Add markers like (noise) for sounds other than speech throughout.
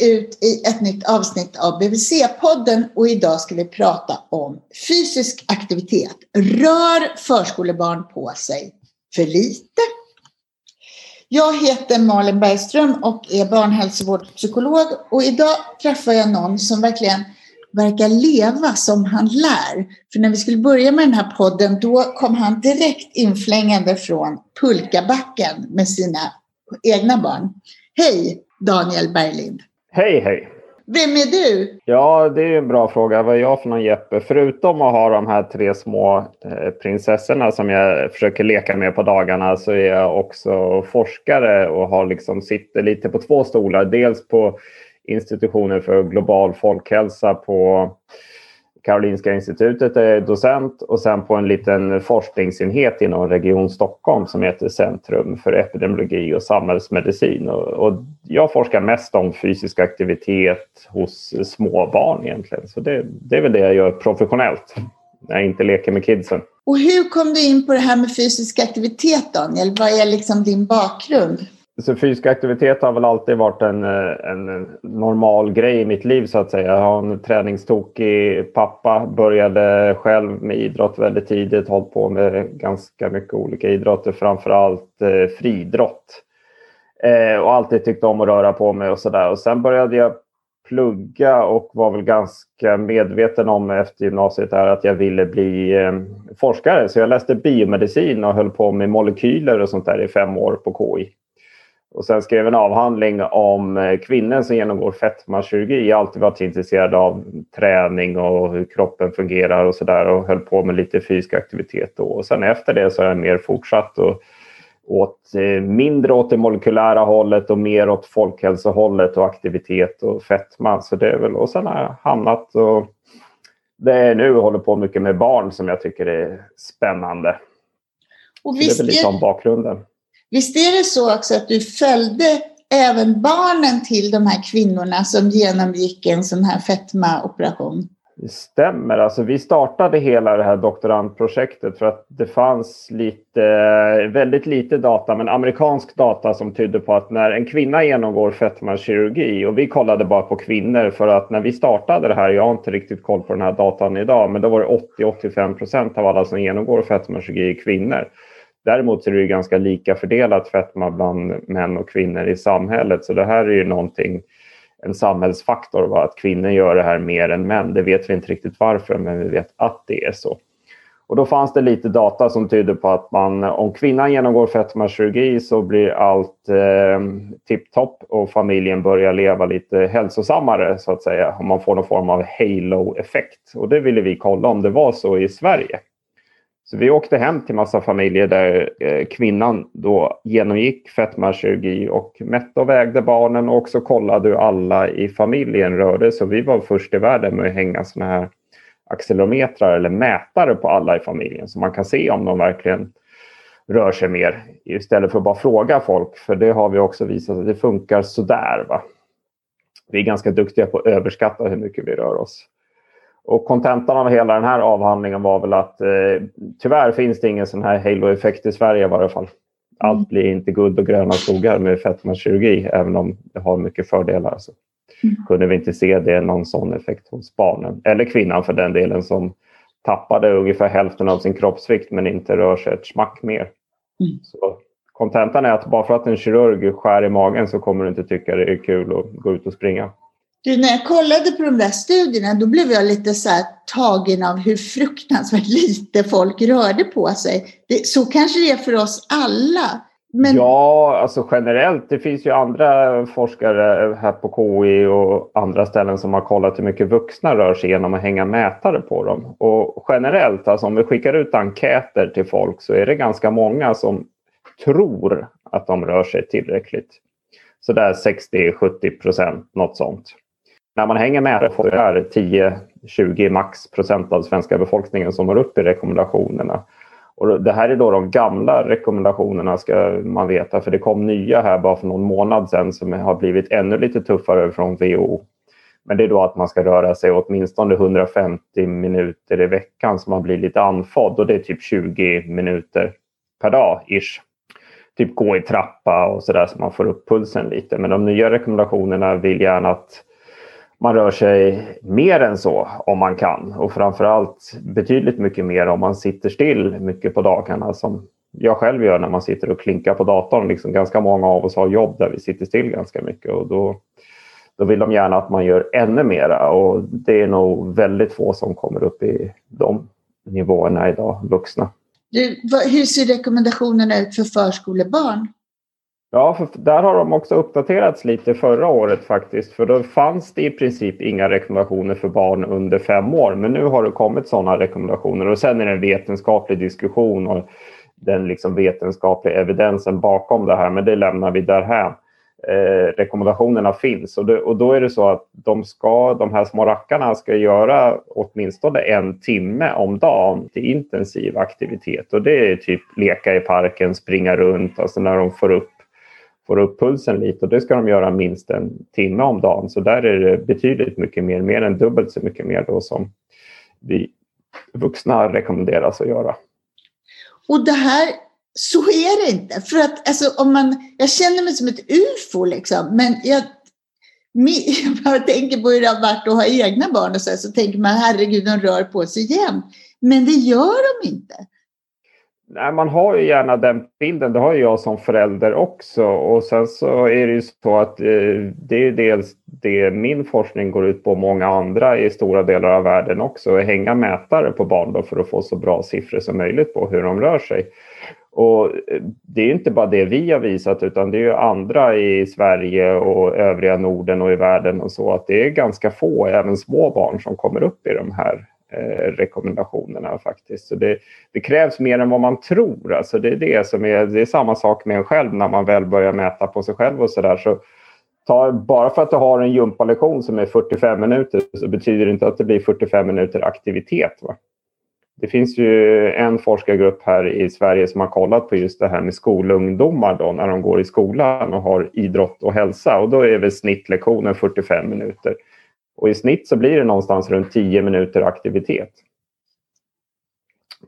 ut i ett nytt avsnitt av BVC-podden och idag ska vi prata om fysisk aktivitet. Rör förskolebarn på sig för lite? Jag heter Malin Bergström och är barnhälsovårdspsykolog och idag träffar jag någon som verkligen verkar leva som han lär. För när vi skulle börja med den här podden då kom han direkt inflängande från pulkabacken med sina egna barn. Hej Daniel Berglind! Hej hej! Vem är du? Ja, det är en bra fråga. Vad är jag för någon Jeppe? Förutom att ha de här tre små eh, prinsessorna som jag försöker leka med på dagarna så är jag också forskare och har liksom sitter lite på två stolar. Dels på institutionen för global folkhälsa på Karolinska institutet är docent och sen på en liten forskningsenhet inom Region Stockholm som heter Centrum för epidemiologi och samhällsmedicin. Och, och jag forskar mest om fysisk aktivitet hos små barn egentligen. Så det, det är väl det jag gör professionellt när jag inte leker med kidsen. Och hur kom du in på det här med fysisk aktivitet Daniel? Vad är liksom din bakgrund? Så fysisk aktivitet har väl alltid varit eh, en, en normal grej i mitt liv så att säga. Jag har en träningstokig pappa, började själv med idrott väldigt tidigt, hållit på med ganska mycket olika idrotter, framförallt eh, friidrott. Eh, och alltid tyckt om att röra på mig och sådär. Och sen började jag plugga och var väl ganska medveten om efter gymnasiet här att jag ville bli eh, forskare. Så jag läste biomedicin och höll på med molekyler och sånt där i fem år på KI. Och sen skrev en avhandling om eh, kvinnor som genomgår fetmakirurgi. Jag har alltid varit intresserad av träning och hur kroppen fungerar och sådär och höll på med lite fysisk aktivitet då. Och sen efter det så har jag mer fortsatt och åt eh, mindre åt det molekylära hållet och mer åt folkhälsohållet och aktivitet och fetma. Så det är väl, och sen har jag hamnat och det är nu håller på mycket med barn som jag tycker är spännande. Och visst, det är väl lite om bakgrunden. Visst är det så också att du följde även barnen till de här kvinnorna som genomgick en sån här fetmaoperation? Det stämmer. Alltså, vi startade hela det här doktorandprojektet för att det fanns lite, väldigt lite data, men amerikansk data som tydde på att när en kvinna genomgår fetmakirurgi och vi kollade bara på kvinnor för att när vi startade det här, jag har inte riktigt koll på den här datan idag, men då var det 80-85 procent av alla som genomgår fetmakirurgi kvinnor. Däremot är det ganska lika fördelat fetma bland män och kvinnor i samhället. Så det här är ju någonting, en samhällsfaktor, va? att kvinnor gör det här mer än män. Det vet vi inte riktigt varför, men vi vet att det är så. Och då fanns det lite data som tyder på att man, om kvinnan genomgår fetmakirurgi så blir allt eh, tipptopp och familjen börjar leva lite hälsosammare så att säga. Om man får någon form av halo-effekt. Och det ville vi kolla om det var så i Sverige. Så vi åkte hem till massa familjer där eh, kvinnan då genomgick fetmakirurgi och mätte och vägde barnen och också kollade hur alla i familjen rörde sig. vi var först i världen med att hänga såna här accelerometrar eller mätare på alla i familjen så man kan se om de verkligen rör sig mer istället för att bara fråga folk. För det har vi också visat att det funkar sådär. Va? Vi är ganska duktiga på att överskatta hur mycket vi rör oss. Och kontentan av hela den här avhandlingen var väl att eh, tyvärr finns det ingen sån här halo-effekt i Sverige i varje fall. Allt mm. blir inte guld och gröna skogar med fetmakirurgi, även om det har mycket fördelar. Så mm. kunde vi inte se det någon sån effekt hos barnen, eller kvinnan för den delen, som tappade ungefär hälften av sin kroppsvikt men inte rör sig ett smack mer. Mm. Så kontentan är att bara för att en kirurg skär i magen så kommer du inte tycka det är kul att gå ut och springa. Du, när jag kollade på de där studierna då blev jag lite så tagen av hur fruktansvärt lite folk rörde på sig. Det, så kanske det är för oss alla. Men... Ja, alltså generellt. Det finns ju andra forskare här på KI och andra ställen som har kollat hur mycket vuxna rör sig genom att hänga mätare på dem. Och generellt, alltså om vi skickar ut enkäter till folk så är det ganska många som tror att de rör sig tillräckligt. Så där 60-70 procent, något sånt när man hänger med får det 10-20 max procent av svenska befolkningen som når upp i rekommendationerna. Och det här är då de gamla rekommendationerna ska man veta för det kom nya här bara för någon månad sedan som har blivit ännu lite tuffare från WHO. Men det är då att man ska röra sig åtminstone 150 minuter i veckan så man blir lite andfådd och det är typ 20 minuter per dag ish. Typ gå i trappa och sådär så man får upp pulsen lite. Men de nya rekommendationerna vill gärna att man rör sig mer än så om man kan och framförallt betydligt mycket mer om man sitter still mycket på dagarna som jag själv gör när man sitter och klinkar på datorn. Liksom ganska många av oss har jobb där vi sitter still ganska mycket och då, då vill de gärna att man gör ännu mera och det är nog väldigt få som kommer upp i de nivåerna idag, vuxna. Du, hur ser rekommendationerna ut för förskolebarn? Ja, för där har de också uppdaterats lite förra året faktiskt. För då fanns det i princip inga rekommendationer för barn under fem år. Men nu har det kommit sådana rekommendationer och sen är det en vetenskaplig diskussion och den liksom vetenskapliga evidensen bakom det här. Men det lämnar vi därhän. Eh, rekommendationerna finns och, det, och då är det så att de, ska, de här små rackarna ska göra åtminstone en timme om dagen till intensiv aktivitet och det är typ leka i parken, springa runt, alltså när de får upp får upp pulsen lite och det ska de göra minst en timme om dagen. Så där är det betydligt mycket mer, mer än dubbelt så mycket mer då som vi vuxna rekommenderas att göra. Och det här, så är det inte. För att alltså, om man, jag känner mig som ett ufo liksom, men jag, (laughs) jag tänker på hur det har varit att ha egna barn och så, här, så tänker man herregud, de rör på sig jämt. Men det gör de inte. Nej, man har ju gärna den bilden. Det har ju jag som förälder också. Och sen så är det ju så att eh, det är dels det min forskning går ut på, många andra i stora delar av världen också, att hänga mätare på barn då för att få så bra siffror som möjligt på hur de rör sig. Och eh, det är inte bara det vi har visat utan det är ju andra i Sverige och övriga Norden och i världen och så att det är ganska få, även små barn, som kommer upp i de här Eh, rekommendationerna faktiskt. Så det, det, krävs mer än vad man tror. Alltså det, är det, som är, det är samma sak med en själv när man väl börjar mäta på sig själv och sådär. Så ta, bara för att du har en gympalektion som är 45 minuter så betyder det inte att det blir 45 minuter aktivitet. Va? Det finns ju en forskargrupp här i Sverige som har kollat på just det här med skolungdomar då, när de går i skolan och har idrott och hälsa. Och då är väl snittlektionen 45 minuter. Och i snitt så blir det någonstans runt 10 minuter aktivitet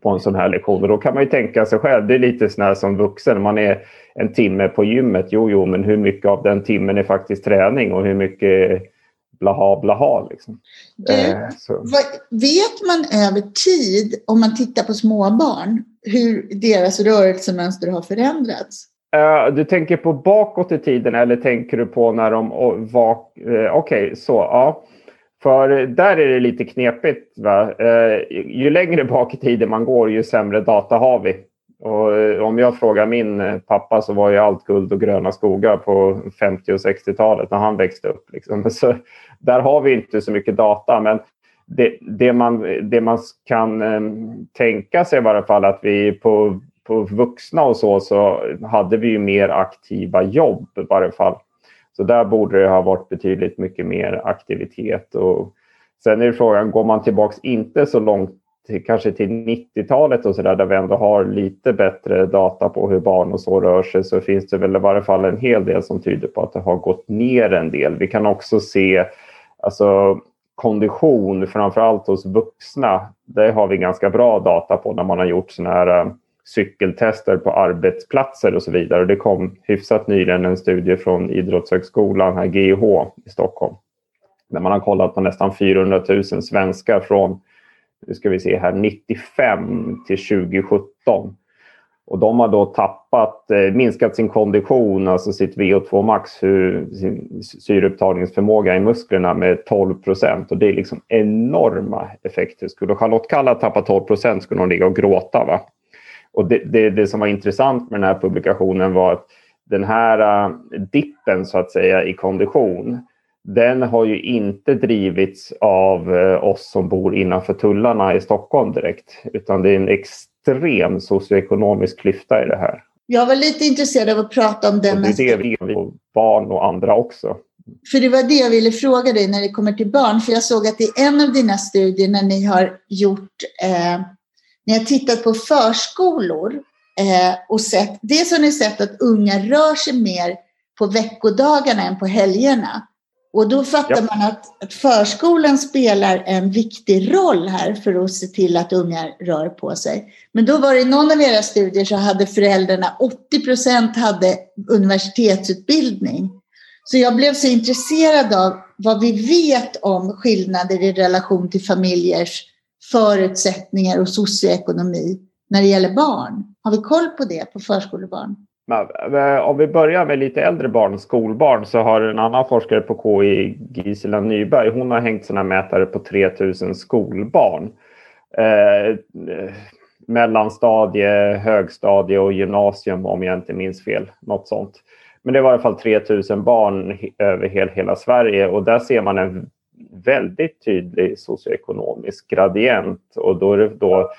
på en sån här lektion. Och då kan man ju tänka sig själv, det är lite sån här som vuxen, man är en timme på gymmet, jo jo, men hur mycket av den timmen är faktiskt träning och hur mycket blaha blaha. Liksom. Du, eh, vet man över tid, om man tittar på småbarn, hur deras rörelsemönster har förändrats? Uh, du tänker på bakåt i tiden eller tänker du på när de var... Uh, Okej, okay, så ja. För där är det lite knepigt. Va? Eh, ju längre bak i tiden man går, ju sämre data har vi. Och eh, om jag frågar min eh, pappa så var ju allt guld och gröna skogar på 50 och 60-talet när han växte upp. Liksom. (laughs) Så där har vi inte så mycket data. Men det, det man, det man kan tänka sig i varje fall att vi på, på vuxna och så, så hade vi ju mer aktiva jobb i varje fall. Så där borde det ha varit betydligt mycket mer aktivitet. Och sen är frågan, går man tillbaks inte så långt, till, kanske till 90-talet och så där, där vi ändå har lite bättre data på hur barn och så rör sig, så finns det väl i varje fall en hel del som tyder på att det har gått ner en del. Vi kan också se alltså, kondition, framför allt hos vuxna. Det har vi ganska bra data på när man har gjort sådana här eh, cykeltester på arbetsplatser och så vidare. Och det kom hyfsat nyligen en studie från Idrottshögskolan, här GIH i Stockholm, där man har kollat på nästan 400 000 svenskar från nu ska vi se här, 95 till 2017. Och de har då tappat, eh, minskat sin kondition, alltså sitt VO2 max, sin syreupptagningsförmåga i musklerna med 12 procent. Och det är liksom enorma effekter. Skulle Charlotte Kalla tappa 12 procent skulle hon ligga och gråta. Va? Och det, det, det, som var intressant med den här publikationen var att den här uh, dippen så att säga i kondition, den har ju inte drivits av uh, oss som bor innanför tullarna i Stockholm direkt, utan det är en extrem socioekonomisk klyfta i det här. Jag var lite intresserad av att prata om den. Och det är det vi och barn och andra också. För det var det jag ville fråga dig när det kommer till barn, för jag såg att i en av dina studier när ni har gjort eh, ni har tittat på förskolor eh, och sett, dels har ni sett att unga rör sig mer på veckodagarna än på helgerna. Och då fattar Ja. man att, att förskolan spelar en viktig roll här för att se till att unga rör på sig. Men då var det i någon av era studier så hade föräldrarna, 80 procent hade universitetsutbildning. Så jag blev så intresserad av vad vi vet om skillnader i relation till familjers förutsättningar och socioekonomi när det gäller barn. Har vi koll på det på förskolebarn? Men, eh, Om vi börjar med lite äldre barn, skolbarn, så har en annan forskare på KI, Gisela Nyberg, hon har hängt sina mätare på 3000 skolbarn. Eh, mellanstadie, högstadie och gymnasium om jag inte minns fel. Något sånt. Men det var i alla fall 3000 barn över hela Sverige och där ser man en väldigt tydlig socioekonomisk gradient. Och då är det då,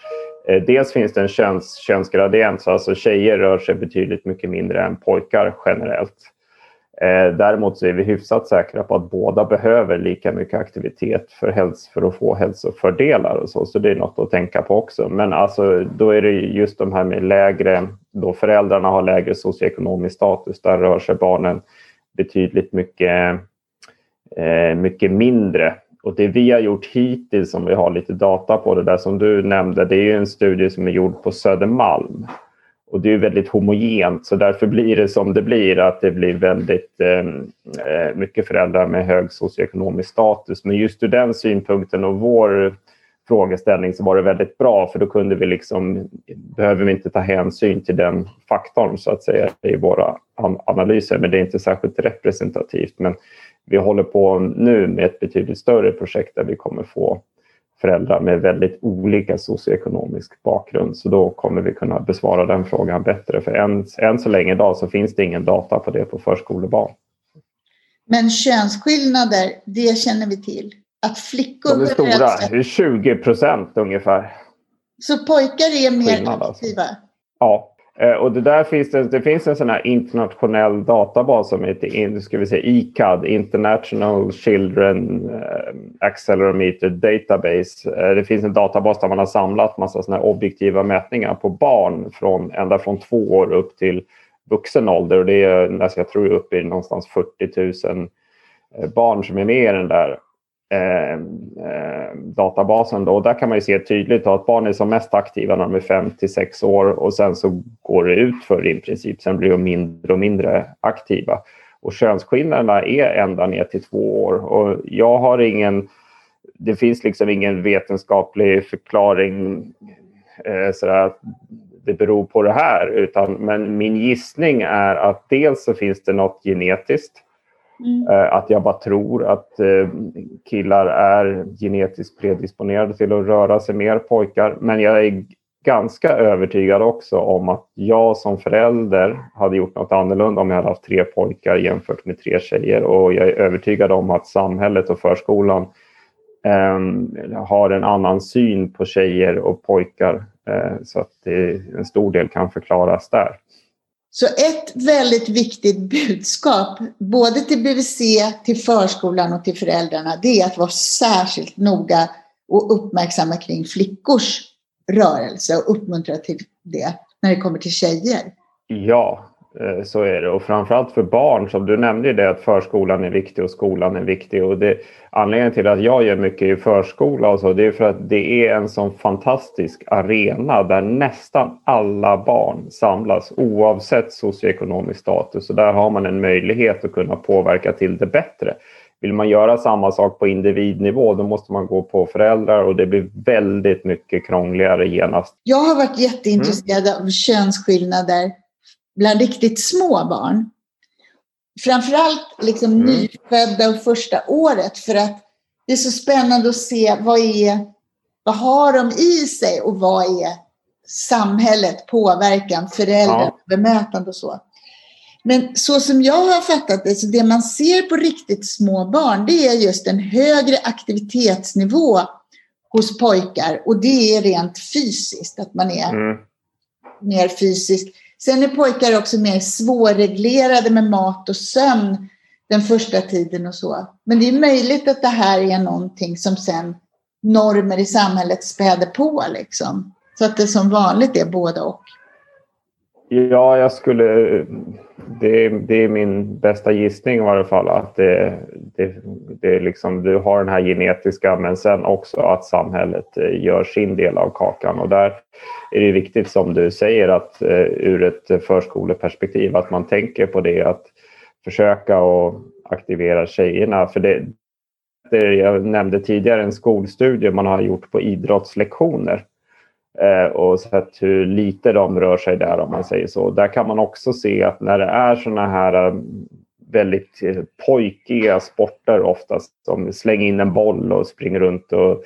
eh, dels finns det en köns, könsgradient, så alltså tjejer rör sig betydligt mycket mindre än pojkar generellt. Eh, däremot så är vi hyfsat säkra på att båda behöver lika mycket aktivitet för, häls- för att få hälsofördelar och så, så det är något att tänka på också. Men alltså, då är det just de här med lägre, då föräldrarna har lägre socioekonomisk status, där rör sig barnen betydligt mycket, Eh, mycket mindre. Och det vi har gjort hittills, som vi har lite data på det där som du nämnde, det är ju en studie som är gjord på Södermalm. Och det är väldigt homogent, så därför blir det som det blir, att det blir väldigt eh, eh, mycket föräldrar med hög socioekonomisk status. Men just ur den synpunkten och vår frågeställning så var det väldigt bra, för då kunde vi liksom, behöver vi inte ta hänsyn till den faktorn så att säga i våra analyser, men det är inte särskilt representativt. Men vi håller på nu med ett betydligt större projekt där vi kommer få föräldrar med väldigt olika socioekonomisk bakgrund. Så då kommer vi kunna besvara den frågan bättre. För än, än så länge idag så finns det ingen data på det på förskolebarn. Men könsskillnader, det känner vi till. Att flickor De är stora, det är 20 procent ungefär. Så pojkar är mer Skillnad alltså. aktiva. Ja, eh, Eh, och det där finns det, det finns en sån här internationell databas som heter ska vi säga, ICAD, International Children eh, Accelerometer Database. Eh, det finns en databas där man har samlat massa såna här objektiva mätningar på barn från ända från två år upp till vuxen ålder och det är jag tror uppe i någonstans 40 000 barn som är med i den där Ehm, ehm, databasen. Då. Och där kan man ju se tydligt att barn är som mest aktiva när de är 5 till 6 år och sen så går det ut för i princip. Sen blir de mindre och mindre aktiva. Och könsskillnaderna är ända ner till två år. Och jag har ingen... Det finns liksom ingen vetenskaplig förklaring eh, sådär, att det beror på det här. Utan, men min gissning är att dels så finns det något genetiskt Mm. Eh, att jag bara tror att eh, killar är genetiskt predisponerade till att röra sig mer pojkar. Men jag är ganska övertygad också om att jag som förälder hade gjort något annorlunda om jag hade haft tre pojkar jämfört med tre tjejer. Och jag är övertygad om att samhället och förskolan eh, har en annan syn på tjejer och pojkar. Eh, så att det, en stor del kan förklaras där. Så ett väldigt viktigt budskap, både till BVC, till förskolan och till föräldrarna, det är att vara särskilt noga och uppmärksamma kring flickors rörelse och uppmuntra till det när det kommer till tjejer. Ja, så är det. Och framförallt för barn, som du nämnde det, att förskolan är viktig och skolan är viktig. Och det, anledningen till att jag gör mycket i förskola och så, det är för att det är en sån fantastisk arena där nästan alla barn samlas oavsett socioekonomisk status. Och där har man en möjlighet att kunna påverka till det bättre. Vill man göra samma sak på individnivå, då måste man gå på föräldrar och det blir väldigt mycket krångligare genast. Jag har varit jätteintresserad av könsskillnader bland riktigt små barn. Framförallt liksom Mm. nyfödda och första året för att det är så spännande att se vad, är, vad har de i sig och vad är samhället, påverkan, föräldrar, Ja. bemötande och så. Men så som jag har fattat det, så det man ser på riktigt små barn, det är just en högre aktivitetsnivå hos pojkar och det är rent fysiskt, att man är Mm. mer fysisk. Sen är pojkar också mer svårreglerade med mat och sömn den första tiden och så. Men det är möjligt att det här är någonting som sen normer i samhället späder på liksom. Så att det som vanligt är både och. Ja, jag skulle... Det, det är min bästa gissning i varje fall. Att det, det, det är liksom, du har den här genetiska men sen också att samhället eh, gör sin del av kakan. Och där är det viktigt som du säger att eh, ur ett förskoleperspektiv att man tänker på det att försöka och aktivera tjejerna. För det, det jag nämnde tidigare en skolstudie man har gjort på idrottslektioner Eh, och sett hur lite de rör sig där om man säger så. Där kan man också se att när det är sådana här eh, väldigt eh, pojkiga sporter oftast som slänger in en boll och springer runt och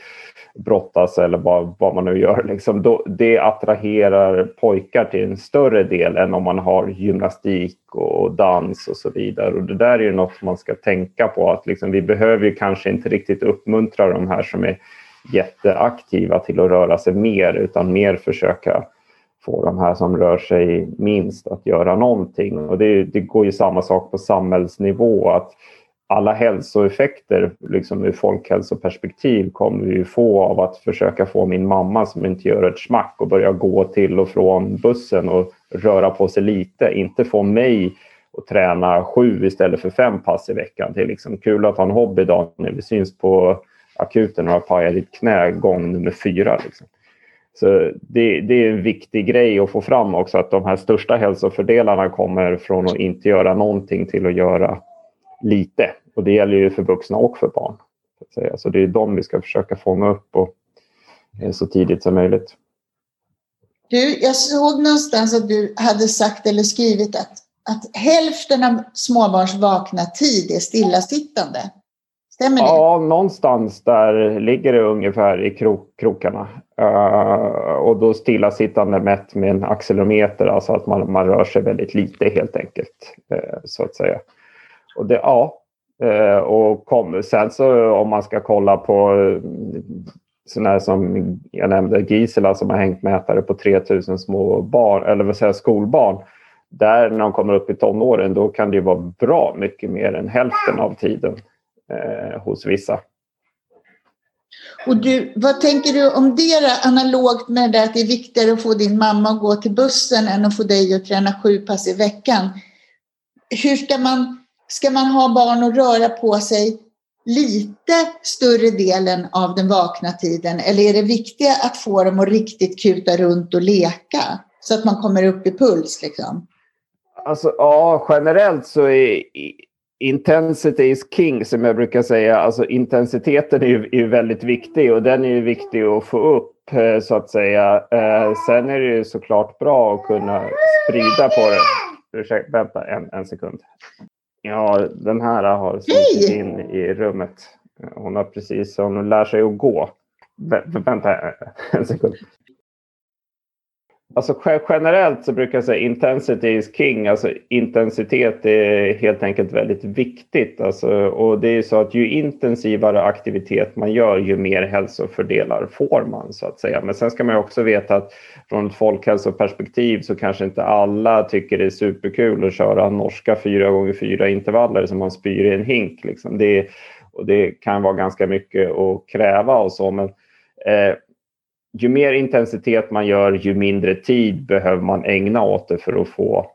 brottas eller vad, vad man nu gör. Liksom, då, det attraherar pojkar till en större del än om man har gymnastik och dans och så vidare. Och det där är ju något man ska tänka på att liksom, vi behöver ju kanske inte riktigt uppmuntra de här som är jätteaktiva till att röra sig mer utan mer försöka få de här som rör sig minst att göra någonting. Och det, det går ju samma sak på samhällsnivå att alla hälsoeffekter liksom ur folkhälsoperspektiv kommer vi få av att försöka få min mamma som inte gör ett smack och börja gå till och från bussen och röra på sig lite. Inte få mig att träna sju istället för fem pass i veckan. Det är liksom kul att ha en hobby idag när vi syns på akuten och har pajat ditt knä gång nummer fyra. Liksom. Så det, det, är en viktig grej att få fram också att de här största hälsofördelarna kommer från att inte göra någonting till att göra lite. Och det gäller ju för vuxna och för barn. Så det är de vi ska försöka fånga upp och, eh, så tidigt som möjligt. Du, jag såg någonstans att du hade sagt eller skrivit att, att hälften av småbarns vakna tid är stillasittande. Stämmer det? Ja, någonstans där ligger det ungefär i krok krokarna. Uh, och då stillasittande mätt med en accelerometer, alltså att man, man rör sig väldigt lite helt enkelt. Uh, så att säga. Och det, ja. Uh, och kom, sen så om man ska kolla på sådana här som jag nämnde, Gisela som har hängt mätare på 3000 små barn, eller vad säger skolbarn. Där när de kommer upp i tonåren, då kan det vara bra mycket mer än hälften av tiden hos vissa. Och du, vad tänker du om det analogt med det att det är viktigare att få din mamma att gå till bussen än att få dig att träna sju pass i veckan? Hur ska man, ska man ha barn att röra på sig lite större delen av den vakna tiden eller är det viktiga att få dem att riktigt kuta runt och leka så att man kommer upp i puls? Liksom? Alltså, ja, generellt så är intensity is king som jag brukar säga. Alltså intensiteten är ju, är väldigt viktig och den är ju viktig att få upp eh, så att säga. Eh, sen är det ju såklart bra att kunna sprida på det. Ursäkta, vänta en, en sekund. Ja, den här har smitit in i rummet. Hon har precis, hon lär sig att gå. vänta en sekund. Alltså generellt så brukar jag säga intensity is king. Alltså intensitet är helt enkelt väldigt viktigt. Alltså, och det är så att ju intensivare aktivitet man gör, ju mer hälsofördelar får man så att säga. Men sen ska man också veta att från ett folkhälsoperspektiv så kanske inte alla tycker det är superkul att köra norska 4 x 4 intervaller som man spyr i en hink. Liksom. Det, och det kan vara ganska mycket att kräva och så. Men, eh, ju mer intensitet man gör, ju mindre tid behöver man ägna åt det för att få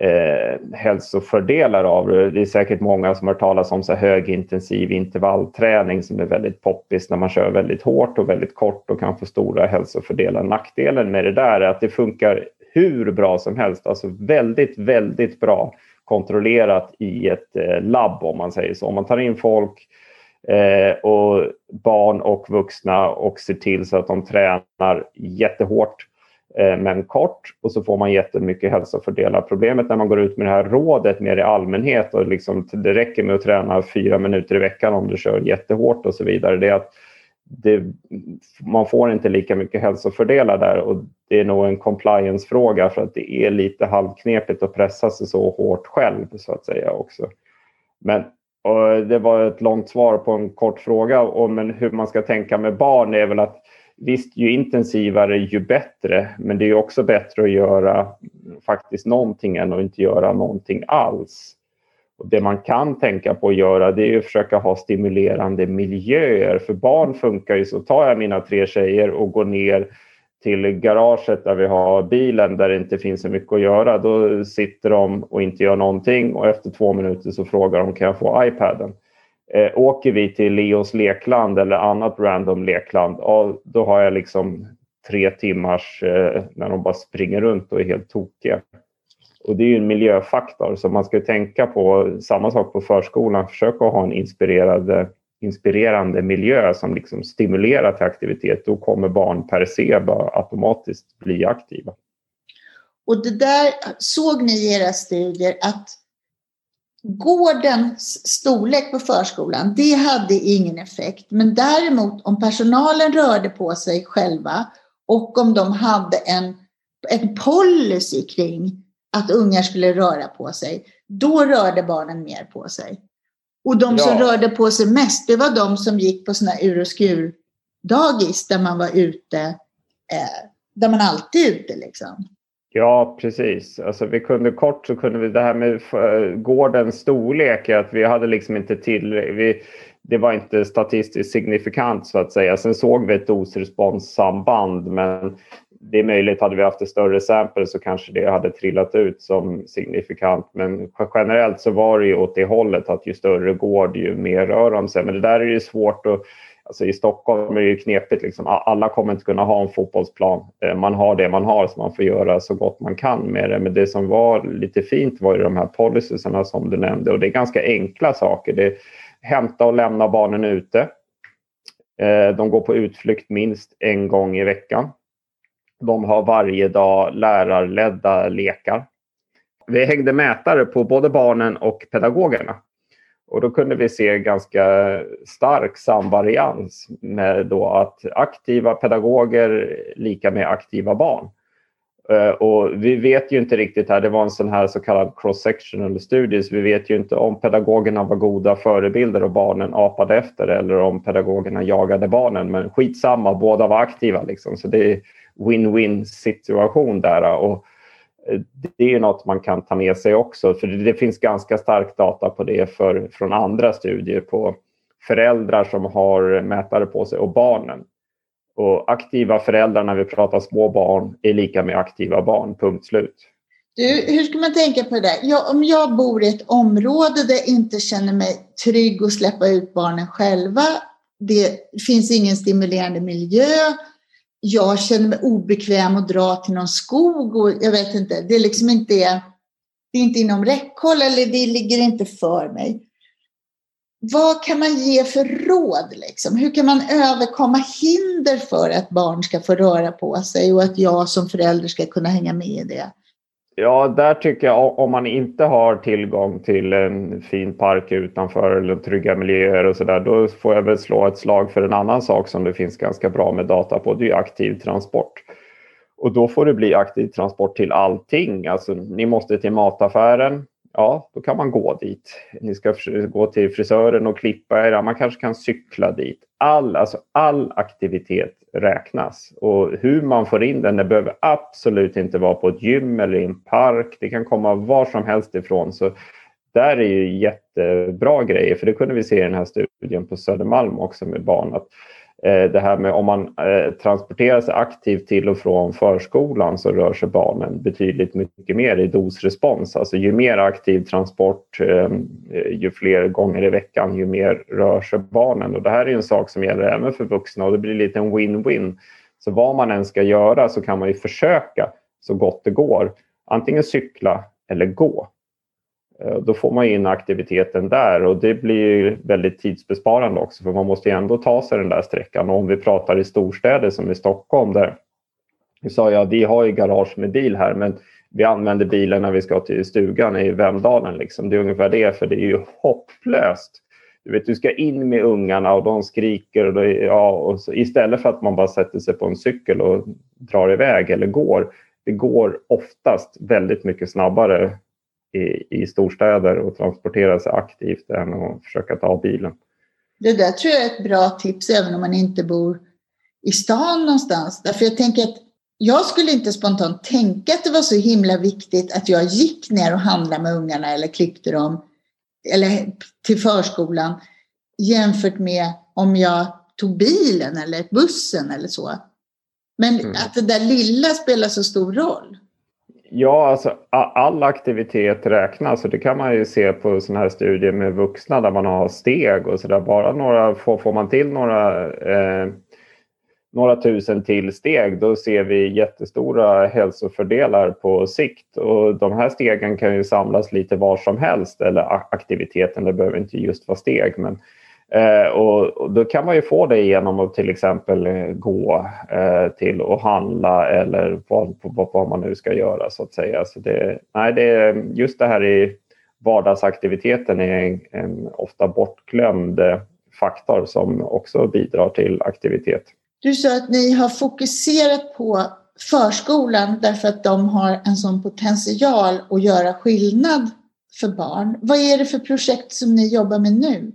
eh, hälsofördelar av det. Det är säkert många som har talat om så högintensiv intervallträning som är väldigt poppis när man kör väldigt hårt och väldigt kort och kan få stora hälsofördelar. Nackdelen med det där är att det funkar hur bra som helst, alltså väldigt, väldigt bra kontrollerat i ett eh, labb om man säger så. Om man tar in folk Eh, och barn och vuxna och ser till så att de tränar jättehårt eh, men kort och så får man jättemycket hälsofördelar. Problemet när man går ut med det här rådet mer i allmänhet och liksom, det räcker med att träna fyra minuter i veckan om du kör jättehårt och så vidare. Det är att det, man får inte lika mycket hälsofördelar där och det är nog en compliance-fråga för att det är lite halvknepigt att pressa sig så hårt själv så att säga också. Men och det var ett långt svar på en kort fråga om hur man ska tänka med barn är väl att visst, ju intensivare ju bättre. Men det är också bättre att göra faktiskt någonting än att inte göra någonting alls. Och det man kan tänka på att göra det är att försöka ha stimulerande miljöer. För barn funkar ju så. Tar jag mina tre tjejer och går ner till garaget där vi har bilen där det inte finns så mycket att göra. Då sitter de och inte gör någonting och efter två minuter så frågar de kan jag få iPaden. Eh, åker vi till Leos lekland eller annat random lekland, ja, då har jag liksom tre timmars eh, när de bara springer runt och är helt tokiga. Och det är ju en miljöfaktor så man ska tänka på samma sak på förskolan. Försök att ha en inspirerande, eh, inspirerande miljö som liksom stimulerar till aktivitet. Då kommer barn per se bara automatiskt bli aktiva. Och det där såg ni i era studier att gårdens storlek på förskolan, det hade ingen effekt. Men däremot om personalen rörde på sig själva och om de hade en, en policy kring att ungar skulle röra på sig, då rörde barnen mer på sig. Och de som ja. rörde på sig mest, det var de som gick på sådana ur och skur dagis där man var ute, eh, där man alltid är ute liksom. Ja, precis. Alltså, vi kunde kort så kunde vi det här med gårdens storlek, att vi hade liksom inte till... Vi, det var inte statistiskt signifikant så att säga. Sen såg vi ett dos-respons-samband, men det är möjligt, hade vi haft ett större sample så kanske det hade trillat ut som signifikant. Men generellt så var det ju åt det hållet att ju större gård ju mer rör de sig. Men det där är ju svårt att Alltså I Stockholm är det ju knepigt. Liksom. Alla kommer inte kunna ha en fotbollsplan. Eh, man har det man har så man får göra så gott man kan med det. Men det som var lite fint var ju de här policyerna som du nämnde och det är ganska enkla saker. Det är hämta och lämna barnen ute. Eh, de går på utflykt minst en gång i veckan. De har varje dag lärarledda lekar. Vi hängde mätare på både barnen och pedagogerna. Och då kunde vi se ganska stark samvarians med då att aktiva pedagoger lika med aktiva barn. Eh, och vi vet ju inte riktigt här, det var en sån här så kallad cross-sectional studies. Vi vet ju inte om pedagogerna var goda förebilder och barnen apade efter eller om pedagogerna jagade barnen. Men skitsamma, båda var aktiva liksom. Så det är win-win situation där. Och eh, det är något man kan ta med sig också, för det finns ganska stark data på det för, från andra studier på föräldrar som har mätare på sig och barnen. Och aktiva föräldrar när vi pratar små barn är lika med aktiva barn, punkt slut. Du, hur ska man tänka på det? Jag, om jag bor i ett område där jag inte känner mig trygg att släppa ut barnen själva, det finns ingen stimulerande miljö, jag känner mig obekväm att dra till någon skog och jag vet inte, det är liksom inte, det är inte inom räckhåll eller det ligger inte för mig. Vad kan man ge för råd? Liksom? Hur kan man överkomma hinder för att barn ska få röra på sig och att jag som förälder ska kunna hänga med i det? Ja, där tycker jag om man inte har tillgång till en fin park utanför eller trygga miljöer och så där, då får jag väl slå ett slag för en annan sak som det finns ganska bra med data på. Det är aktiv transport. Och då får det bli aktiv transport till allting. Alltså, ni måste till mataffären. Ja, då kan man gå dit. Ni ska gå till frisören och klippa er. Man kanske kan cykla dit. All, alltså all aktivitet räknas. Och hur man får in den, det behöver absolut inte vara på ett gym eller i en park. Det kan komma var som helst ifrån. Så där är ju jättebra grejer, för det kunde vi se i den här studien på Södermalm också med barn. Att Eh, det här med om man eh, transporterar sig aktivt till och från förskolan så rör sig barnen betydligt mycket mer i dosrespons. Alltså ju mer aktiv transport, ehm, eh, ju fler gånger i veckan, ju mer rör sig barnen. Och det här är en sak som gäller även för vuxna och det blir lite en win-win. Så vad man än ska göra så kan man ju försöka så gott det går. Antingen cykla eller gå. Eh, då får man in aktiviteten där och det blir väldigt tidsbesparande också för man måste ju ändå ta sig den där sträckan. Och om vi pratar i storstäder som i Stockholm där vi sa ja, vi har ju garage med bil här men vi använder bilen när vi ska till stugan i Vemdalen. Liksom. Det är ungefär det, för det är ju hopplöst. Du, vet, du ska in med ungarna och de skriker. Och det, ja, och så, istället för att man bara sätter sig på en cykel och drar iväg eller går. Det går oftast väldigt mycket snabbare i, i storstäder och transportera sig aktivt än att försöka ta bilen. Det där tror jag är ett bra tips även om man inte bor i stan någonstans. Därför jag tänker att jag skulle inte spontant tänka att det var så himla viktigt att jag gick ner och handlade med ungarna eller klippte dem eller till förskolan jämfört med om jag tog bilen eller bussen eller så. Men mm. att det där lilla spelar så stor roll. Ja, alltså all aktivitet räknas och det kan man ju se på sådana här studier med vuxna där man har steg och sådär. Bara några, får, får man till några, eh, några tusen till steg då ser vi jättestora hälsofördelar på sikt. Och de här stegen kan ju samlas lite var som helst eller aktiviteten, det behöver inte just vara steg. Men Eh, och, och, då kan man ju få det genom att till exempel eh, gå eh, till och handla eller vad, vad, vad, man nu ska göra så att säga. Så det, nej, det, just det här i vardagsaktiviteten är en, en ofta bortglömd faktor som också bidrar till aktivitet. Du sa att ni har fokuserat på förskolan därför att de har en sån potential att göra skillnad för barn. Vad är det för projekt som ni jobbar med nu?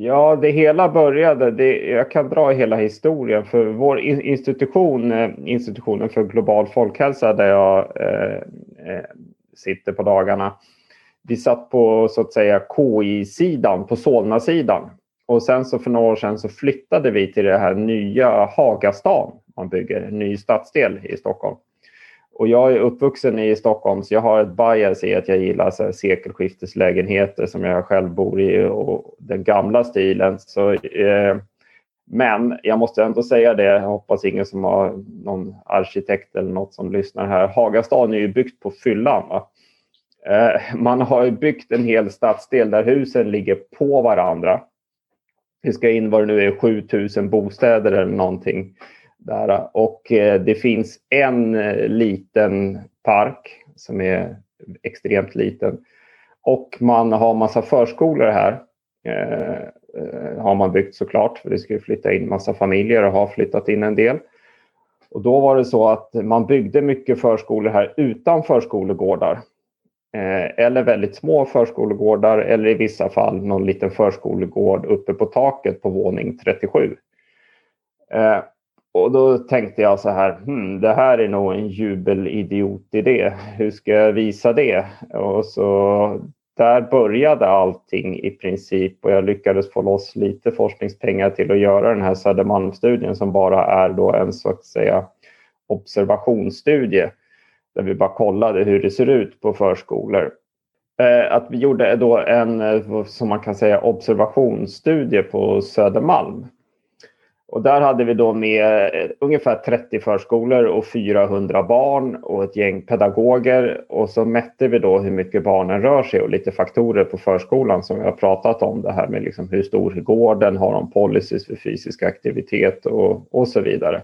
Ja, det hela började, det, jag kan dra hela historien för vår institution, eh, institutionen för global folkhälsa där jag eh, eh sitter på dagarna. Vi satt på så att säga KI-sidan, på Solna-sidan. Och sen så för några år sedan så flyttade vi till det här nya Hagastan. Man bygger en ny stadsdel i Stockholm. Och jag är uppvuxen i Stockholm så jag har ett bias i att jag gillar så här, sekelskifteslägenheter som jag själv bor i och den gamla stilen. Så, eh, men jag måste ändå säga det, jag hoppas ingen som har någon arkitekt eller något som lyssnar här. Hagastaden är ju byggt på fyllan. Eh, man har byggt en hel stadsdel där husen ligger på varandra. Det ska in vad det nu är, 7000 bostäder eller någonting. Där. Och eh, det finns en eh, liten park som är extremt liten. Och man har massa förskolor här. Eh, eh, har man byggt såklart, för det ska ju flytta in massa familjer och har flyttat in en del. Och då var det så att man byggde mycket förskolor här utan förskolegårdar. eller väldigt små förskolegårdar eller i vissa fall någon liten förskolegård uppe på taket på våning 37. Och då tänkte jag så här, hmm, det här är nog en jubelidiot-idé. Hur ska jag visa det? Och så där började allting i princip och jag lyckades få loss lite forskningspengar till att göra den här Södermalmsstudien som bara är då en så att säga observationsstudie där vi bara kollade hur det ser ut på förskolor. Eh, att vi gjorde då en, eh, som man kan säga, observationsstudie på Södermalm och där hade vi då med eh, ungefär 30 förskolor och 400 barn och ett gäng pedagoger. Och så mätte vi då hur mycket barnen rör sig och lite faktorer på förskolan som vi har pratat om. Det här med liksom hur stor är gården, har de policies för fysisk aktivitet och, och så vidare.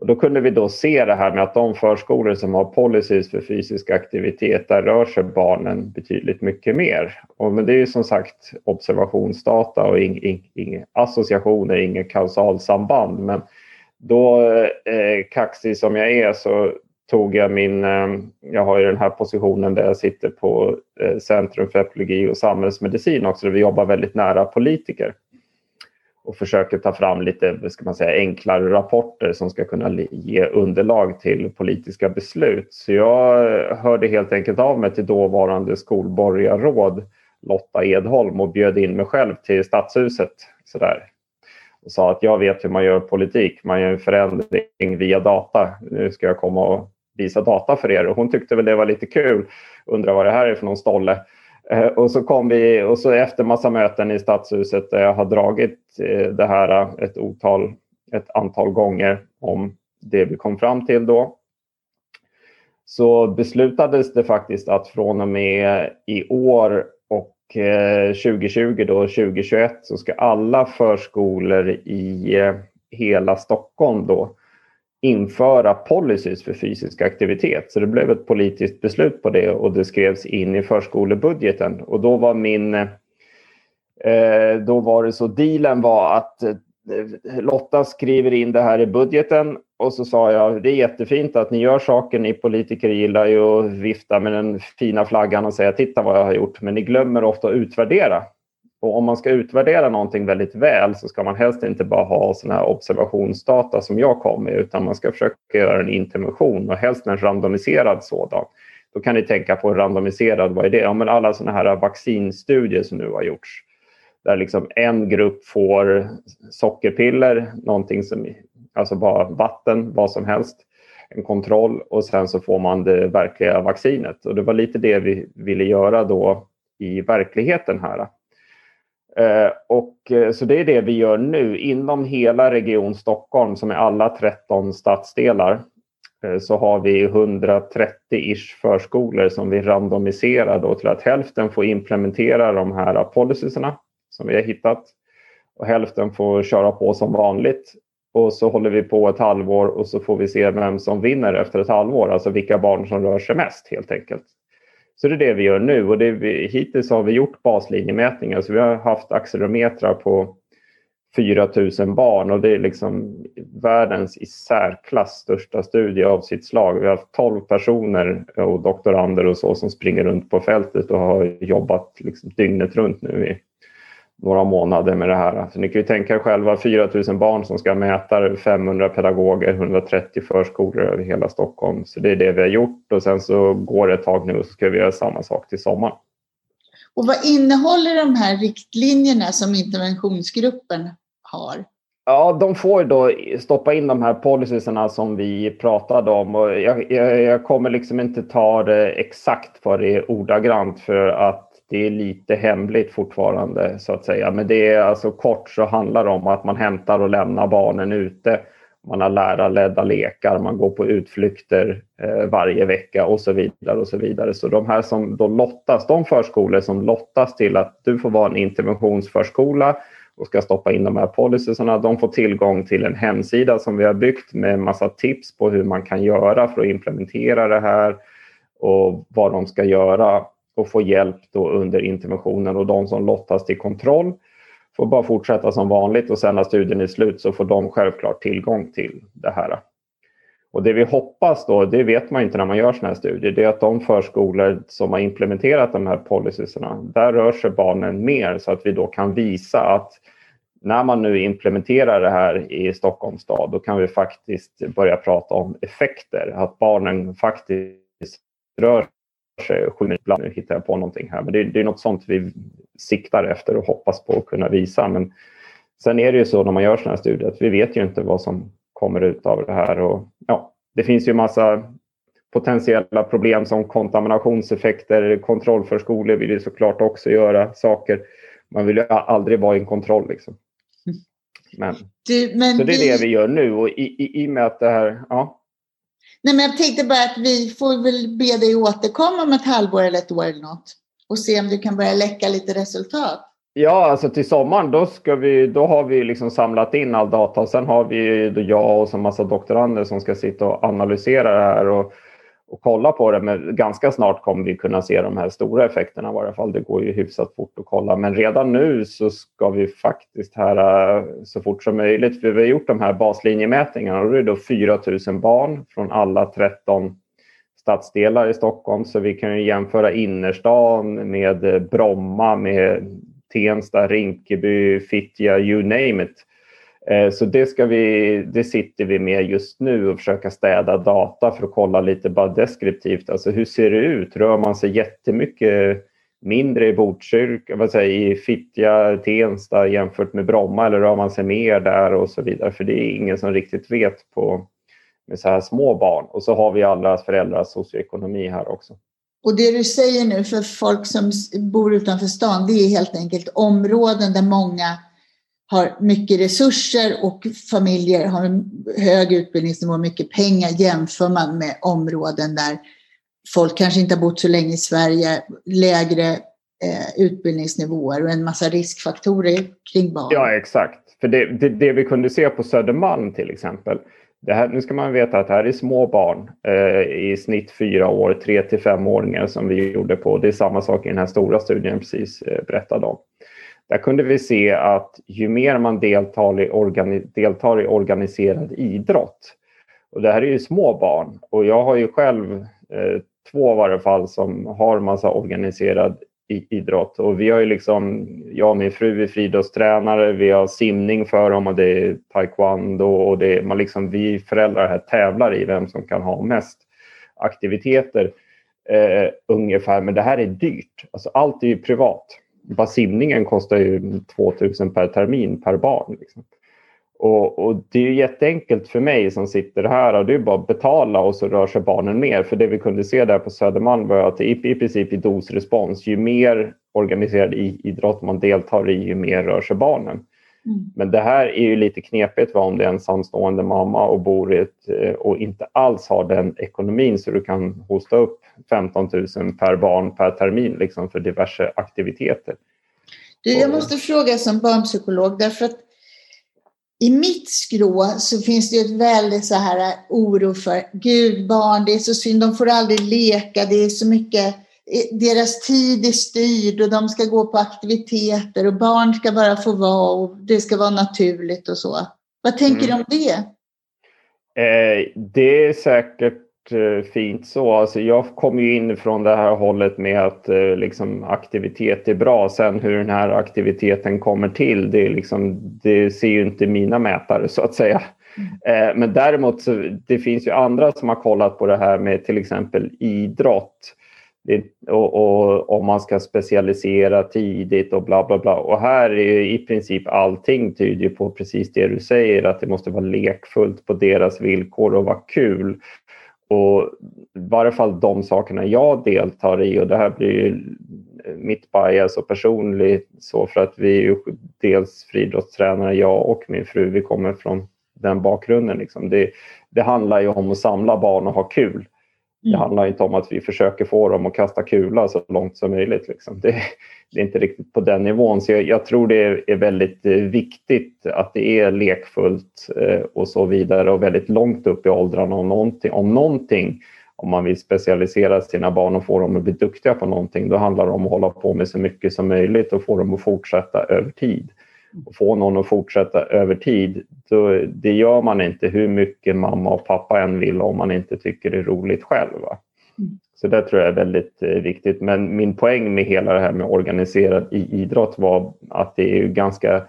Och då kunde vi då se det här med att de förskolor som har policies för fysisk aktivitet, där rör sig barnen betydligt mycket mer. Och, men det är ju som sagt observationsdata och inga ing, ing, associationer, inget kausalsamband. Men då, eh, kaxig som jag är, så tog jag min... Eh, jag har ju den här positionen där jag sitter på eh, Centrum för epidemiologi och samhällsmedicin också, där vi jobbar väldigt nära politiker och försöker ta fram lite ska man säga, enklare rapporter som ska kunna ge underlag till politiska beslut. Så jag hörde helt enkelt av mig till dåvarande skolborgarråd Lotta Edholm och bjöd in mig själv till Stadshuset. Sådär. Och sa att jag vet hur man gör politik, man gör en förändring via data. Nu ska jag komma och visa data för er. Och hon tyckte väl det var lite kul. Undrar vad det här är för någon stolle. Eh, och så kom vi och så efter massa möten i Stadshuset där jag har dragit eh, det här eh, ett otal, ett antal gånger om det vi kom fram till då. Så beslutades det faktiskt att från och med i år och 2020 då 2021 så ska alla förskolor i hela Stockholm då införa policies för fysisk aktivitet. Så det blev ett politiskt beslut på det och det skrevs in i förskolebudgeten. Och då var min... Eh, då var det så, dealen var att eh, Lotta skriver in det här i budgeten och så sa jag det är jättefint att ni gör saker. Ni politiker gillar ju att vifta med den fina flaggan och säga titta vad jag har gjort. Men ni glömmer ofta att utvärdera. Och om man ska utvärdera någonting väldigt väl så ska man helst inte bara ha såna här observationsdata som jag kom med utan man ska försöka göra en intervention och helst en randomiserad sådan. Då kan ni tänka på randomiserad, vad är det? Ja, men alla sådana här vaccinstudier som nu har gjorts där liksom en grupp får sockerpiller, någonting som Alltså bara vatten, vad som helst. En kontroll och sen så får man det verkliga vaccinet. Och det var lite det vi ville göra då i verkligheten här. Eh, och, eh, så det är det vi gör nu. Inom hela Region Stockholm, som är alla 13 stadsdelar, eh, så har vi 130-ish förskolor som vi randomiserar då till att hälften får implementera de här policyerna som vi har hittat och hälften får köra på som vanligt. Och så håller vi på ett halvår och så får vi se vem som vinner efter ett halvår, alltså vilka barn som rör sig mest helt enkelt. Så det är det vi gör nu. Och det vi, hittills har vi gjort baslinjemätningar. Så vi har haft accelerometrar på 4000 barn. Och det är liksom världens i särklass största studie av sitt slag. Vi har haft 12 personer och doktorander och så som springer runt på fältet och har jobbat liksom dygnet runt nu i några månader med det här. Så ni kan ju tänka er själva 4 000 barn som ska mäta 500 pedagoger, 130 förskolor över hela Stockholm. Så det är det vi har gjort och sen så går det ett tag nu och så ska vi göra samma sak till sommaren. Och vad innehåller de här riktlinjerna som interventionsgruppen har? Ja, de får då stoppa in de här policierna som vi pratade om. Och jag, jag, jag kommer liksom inte ta det exakt för det ordagrant för att det är lite hemligt fortfarande så att säga. Men det är alltså kort så handlar det om att man hämtar och lämnar barnen ute. Man har lärarledda lekar, man går på utflykter eh, varje vecka och så vidare och så vidare. Så de här som då lottas, de förskolor som lottas till att du får vara en interventionsförskola och ska stoppa in de här policyerna, de får tillgång till en hemsida som vi har byggt med massa tips på hur man kan göra för att implementera det här och vad de ska göra och få hjälp då under interventionen och de som lottas till kontroll får bara fortsätta som vanligt och sen när studien är slut så får de självklart tillgång till det här. Och det vi hoppas då, det vet man inte när man gör sådana här studier, det är att de förskolor som har implementerat de här policyerna, där rör sig barnen mer så att vi då kan visa att när man nu implementerar det här i Stockholms stad, då kan vi faktiskt börja prata om effekter, att barnen faktiskt rör sig sju minuter. Nu hittar jag på någonting här, men det, det är något sånt vi siktar efter och hoppas på att kunna visa. Men sen är det ju så när man gör sådana här studier att vi vet ju inte vad som kommer ut av det här. Och, ja, det finns ju massa potentiella problem som kontaminationseffekter. Kontrollförskolor vill ju såklart också göra saker. Man vill ju aldrig vara i en kontroll. Liksom. Men, du, men så det är vi... det vi gör nu och i, i, i och med att det här... Ja. Nej, men jag tänkte bara att vi får väl be dig återkomma om ett halvår eller ett år eller något och se om du kan börja läcka lite resultat. Ja, alltså till sommaren då, ska vi, då har vi liksom samlat in all data och sen har vi då jag och en massa doktorander som ska sitta och analysera det här och och kolla på det. Men ganska snart kommer vi kunna se de här stora effekterna i alla fall. Det går ju hyfsat fort att kolla. Men redan nu så ska vi faktiskt här eh, så fort som möjligt. För vi har gjort de här baslinjemätningarna och det är då 4 000 barn från alla 13 stadsdelar i Stockholm. Så vi kan ju jämföra innerstan med Bromma, med Tensta, Rinkeby, Fittja, you name it. Eh, så det, ska vi, det sitter vi med just nu och försöka städa data för att kolla lite bara deskriptivt. Alltså hur ser det ut? Rör man sig jättemycket mindre i Botkyrka, vad säger, i Fittja, Tensta jämfört med Bromma eller rör man sig mer där och så vidare? För det är ingen som riktigt vet på med så här små barn. Och så har vi alla föräldrars socioekonomi här också. Och det du säger nu för folk som bor utanför stan, det är helt enkelt områden där många har mycket resurser och familjer har en hög utbildningsnivå och mycket pengar jämför man med områden där folk kanske inte har bott så länge i Sverige, lägre eh, utbildningsnivåer och en massa riskfaktorer kring barn. Ja, exakt. För det, det, det vi kunde se på Södermalm till exempel, det här, nu ska man veta att det här är små barn, eh, i snitt fyra år, tre till femåringar som vi gjorde på. Det är samma sak i den här stora studien jag precis eh, berättade om. Där kunde vi se att ju mer man deltar i, organi deltar i organiserad idrott, och det här är ju små barn och jag har ju själv eh, två i varje fall som har massa organiserad idrott. Och vi har ju liksom, jag och min fru är friidrottstränare, vi har simning för dem och det är taekwondo och det är, man liksom, vi föräldrar här tävlar i vem som kan ha mest aktiviteter eh, ungefär, men det här är dyrt. Alltså allt är ju privat bara simningen kostar ju 2000 per termin per barn. Liksom. Och, och, det är ju jätteenkelt för mig som sitter här och det är bara att betala och så rör sig barnen mer. För det vi kunde se där på Södermalm var att i, i princip i dosrespons, ju mer organiserad idrott man deltar i, ju mer rör sig barnen. Mm. Men det här är ju lite knepigt va, om det är en ensamstående mamma och bor i ett, eh, och inte alls har den ekonomin så du kan hosta upp 15 000 per barn per termin liksom, för diverse aktiviteter. Du, jag måste fråga som barnpsykolog därför att i mitt skrå så finns det ett väldigt så här oro för Gud, barn, det är så synd, de får aldrig leka, det är så mycket, deras tid är styrd och de ska gå på aktiviteter och barn ska bara få vara och det ska vara naturligt och så. Vad tänker mm. du om det? Eh, det är säkert Eh, fint så. Alltså jag kommer ju in från det här hållet med att eh, liksom, aktivitet är bra. Sen hur den här aktiviteten kommer till, det, liksom, det ser ju inte mina mätare så att säga. Mm. Eh, men däremot så det finns ju andra som har kollat på det här med till exempel idrott. Det, och, och, om man ska specialisera tidigt och bla bla bla. Och här är i princip allting tyder på precis det du säger, att det måste vara lekfullt på deras villkor och vara kul. Och i varje fall de sakerna jag deltar i och det här blir ju mitt bias och personligt så för att vi är ju dels friidrottstränare, jag och min fru, vi kommer från den bakgrunden. Liksom. Det, det handlar ju om att samla barn och ha kul. Det mm. handlar inte om att vi försöker få dem att kasta kula så långt som möjligt. Liksom. Det, det, är inte riktigt på den nivån. Så jag, jag, tror det är väldigt eh, viktigt att det är lekfullt eh, och så vidare och väldigt långt upp i åldrarna om någonting, om någonting. Om man vill specialisera sina barn och få dem att bli duktiga på någonting, då handlar det om att hålla på med så mycket som möjligt och få dem att fortsätta över tid och få någon att fortsätta över tid, då, det gör man inte hur mycket mamma och pappa än vill om man inte tycker det är roligt själv. Mm. Så det tror jag är väldigt eh, viktigt. Men min poäng med hela det här med organiserad idrott var att det är ganska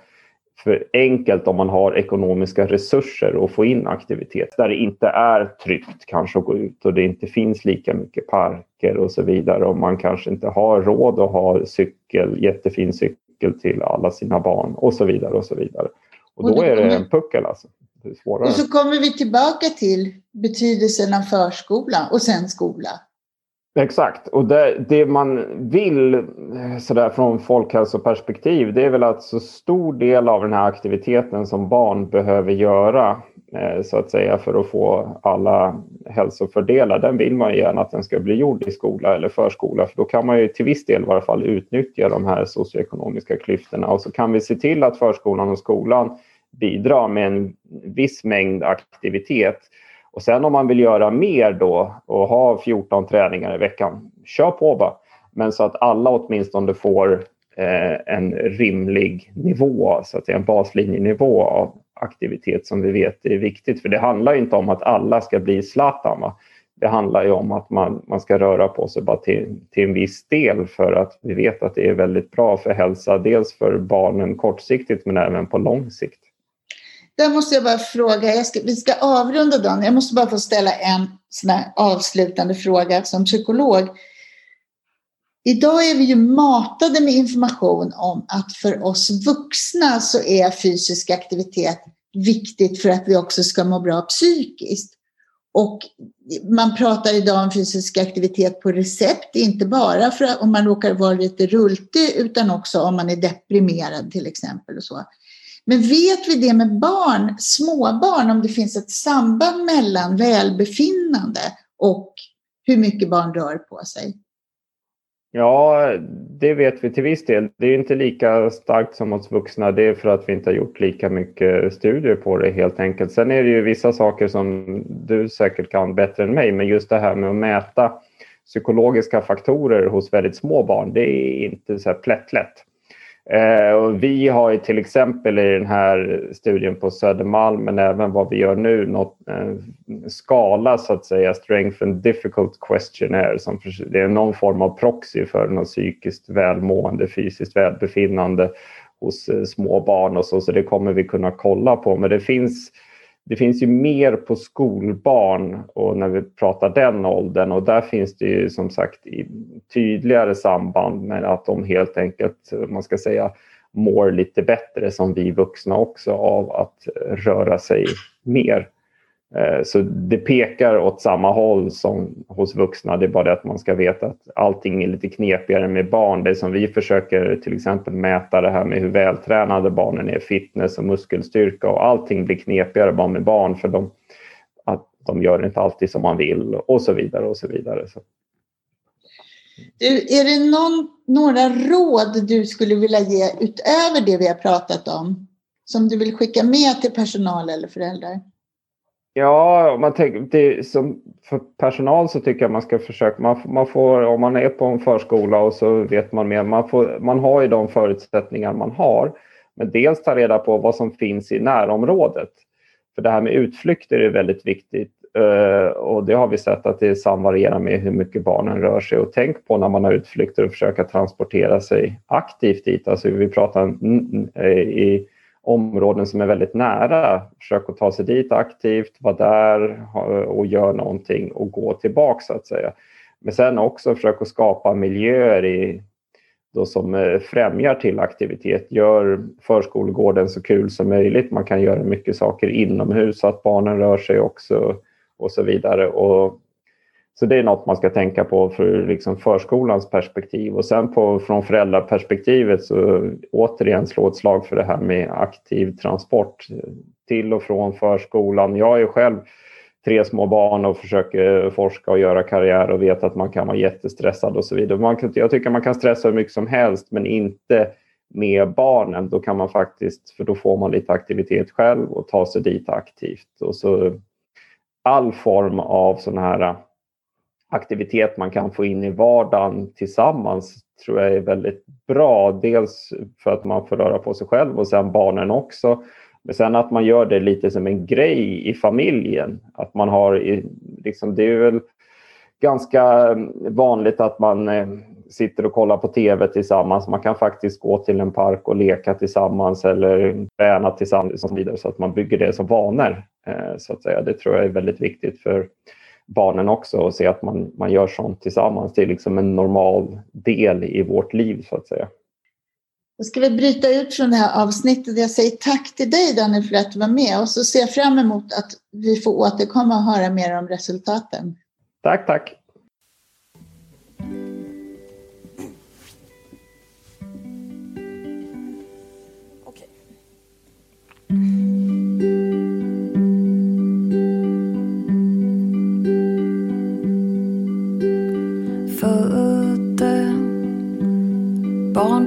för enkelt om man har ekonomiska resurser att få in aktivitet där det inte är tryggt kanske att gå ut och det inte finns lika mycket parker och så vidare och man kanske inte har råd att ha cykel, jättefin cykel cykel till alla sina barn och så vidare och så vidare. Och, och då, är det en puckel alltså. Och så kommer vi tillbaka till betydelsen av förskola och sen skola. Exakt, och det, det, man vill eh, sådär från folkhälsoperspektiv det är väl att så stor del av den här aktiviteten som barn behöver göra eh, så att säga för att få alla hälsofördelar. Den vill man gärna att den ska bli gjord i skola eller förskola för då kan man ju till viss del i varje fall utnyttja de här socioekonomiska klyftorna och så kan vi se till att förskolan och skolan bidrar med en viss mängd aktivitet. Och sen om man vill göra mer då och ha 14 träningar i veckan, kör på bara. Men så att alla åtminstone får eh, en rimlig nivå, så att säga en baslinjenivå av, aktivitet som vi vet är viktigt. För det handlar inte om att alla ska bli Zlatan. Va? Det handlar ju om att man, man ska röra på sig bara till, till en viss del för att vi vet att det är väldigt bra för hälsa. Dels för barnen kortsiktigt men även på lång sikt. Där måste jag bara fråga, jag ska, vi ska avrunda dagen. Jag måste bara få ställa en sån avslutande fråga som psykolog. Idag är vi ju matade med information om att för oss vuxna så är fysisk aktivitet viktigt för att vi också ska må bra psykiskt. Och man pratar idag om fysisk aktivitet på recept, inte bara för om man råkar vara lite rultig utan också om man är deprimerad till exempel. Och så. Men vet vi det med barn, småbarn, om det finns ett samband mellan välbefinnande och hur mycket barn rör på sig? Ja, det vet vi till viss del. Det är inte lika starkt som hos vuxna. Det är för att vi inte har gjort lika mycket studier på det helt enkelt. Sen är det ju vissa saker som du säkert kan bättre än mig, men just det här med att mäta psykologiska faktorer hos väldigt små barn, det är inte så här plättlätt. Eh, och vi har ju till exempel i den här studien på Södermalm, men även vad vi gör nu, något, eh, skala så att säga, Strength and Difficult Questionnaire, som för, det är någon form av proxy för något psykiskt välmående, fysiskt välbefinnande hos eh, små barn och så, så det kommer vi kunna kolla på. Men det finns det finns ju mer på skolbarn och när vi pratar den åldern och där finns det ju som sagt tydligare samband med att de helt enkelt, man ska säga, mår lite bättre som vi vuxna också av att röra sig mer. Eh, så det pekar åt samma håll som hos vuxna. Det är bara det att man ska veta att allting är lite knepigare med barn. Det som vi försöker till exempel mäta det här med hur vältränade barnen är, fitness och muskelstyrka och allting blir knepigare bara med barn för de, att de gör inte alltid som man vill och så vidare och så vidare. Så. Du, är det någon, några råd du skulle vilja ge utöver det vi har pratat om? Som du vill skicka med till personal eller föräldrar? Ja, om man tänker, det, som för personal så tycker jag man ska försöka. Man, man får, om man är på en förskola och så vet man mer. Man, får, man har ju de förutsättningar man har. Men dels ta reda på vad som finns i närområdet. För det här med utflykter är väldigt viktigt. Uh, och det har vi sett att det samvarierar med hur mycket barnen rör sig. Och tänk på när man har utflykter och försöka transportera sig aktivt dit. Alltså vi pratar eh, i områden som är väldigt nära. Försök att ta sig dit aktivt, vara där och göra någonting och gå tillbaka så att säga. Men sen också försök att skapa miljöer i, då som eh, främjar till aktivitet. Gör förskolegården så kul som möjligt. Man kan göra mycket saker inomhus så att barnen rör sig också och så vidare. Och så det är något man ska tänka på för liksom förskolans perspektiv. Och sen på, från föräldraperspektivet så återigen slå ett slag för det här med aktiv transport till och från förskolan. Jag är själv tre små barn och försöker forska och göra karriär och vet att man kan vara jättestressad och så vidare. Man kan, jag tycker man kan stressa hur mycket som helst men inte med barnen. Då kan man faktiskt, för då får man lite aktivitet själv och ta sig dit aktivt. Och så all form av sån här äh, aktivitet man kan få in i vardagen tillsammans tror jag är väldigt bra. Dels för att man får röra på sig själv och sen barnen också. Men sen att man gör det lite som en grej i familjen. Att man har, liksom, det är väl ganska mm, vanligt att man eh, sitter och kollar på tv tillsammans. Man kan faktiskt gå till en park och leka tillsammans eller träna tillsammans och så vidare så att man bygger det som vanor. Eh, så att säga. Det tror jag är väldigt viktigt för barnen också och se att man, man gör sånt tillsammans. Det är liksom en normal del i vårt liv så att säga. Då ska vi bryta ut från det här avsnittet. Jag säger tack till dig Daniel för att du var med och så ser jag fram emot att vi får återkomma och höra mer om resultaten. Tack, tack.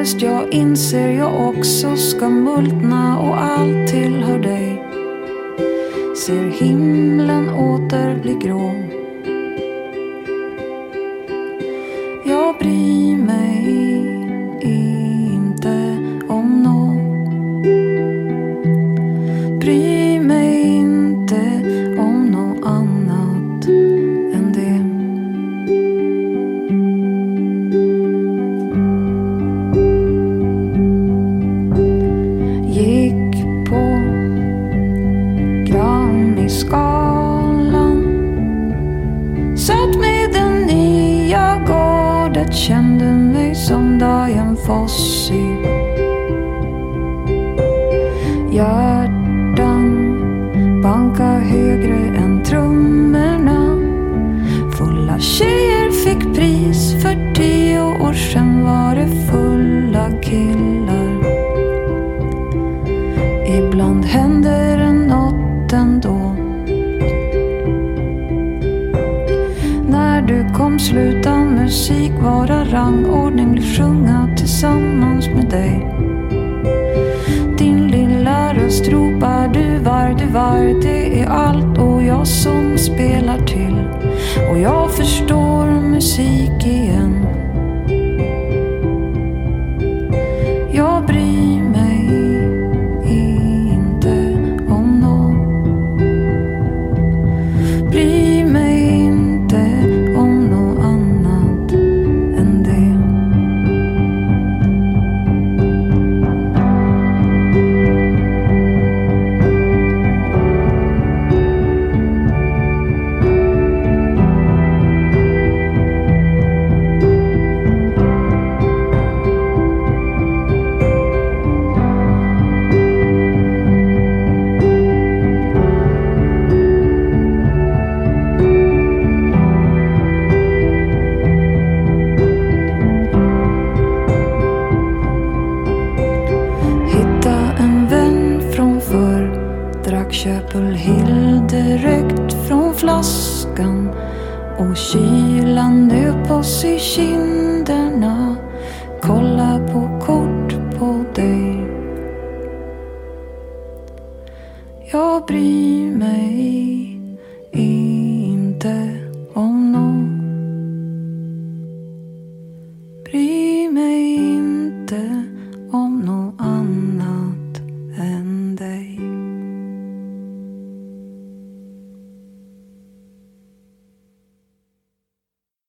ångest, jag inser jag också ska multna och allt tillhör dig ser himlen åter bli grå.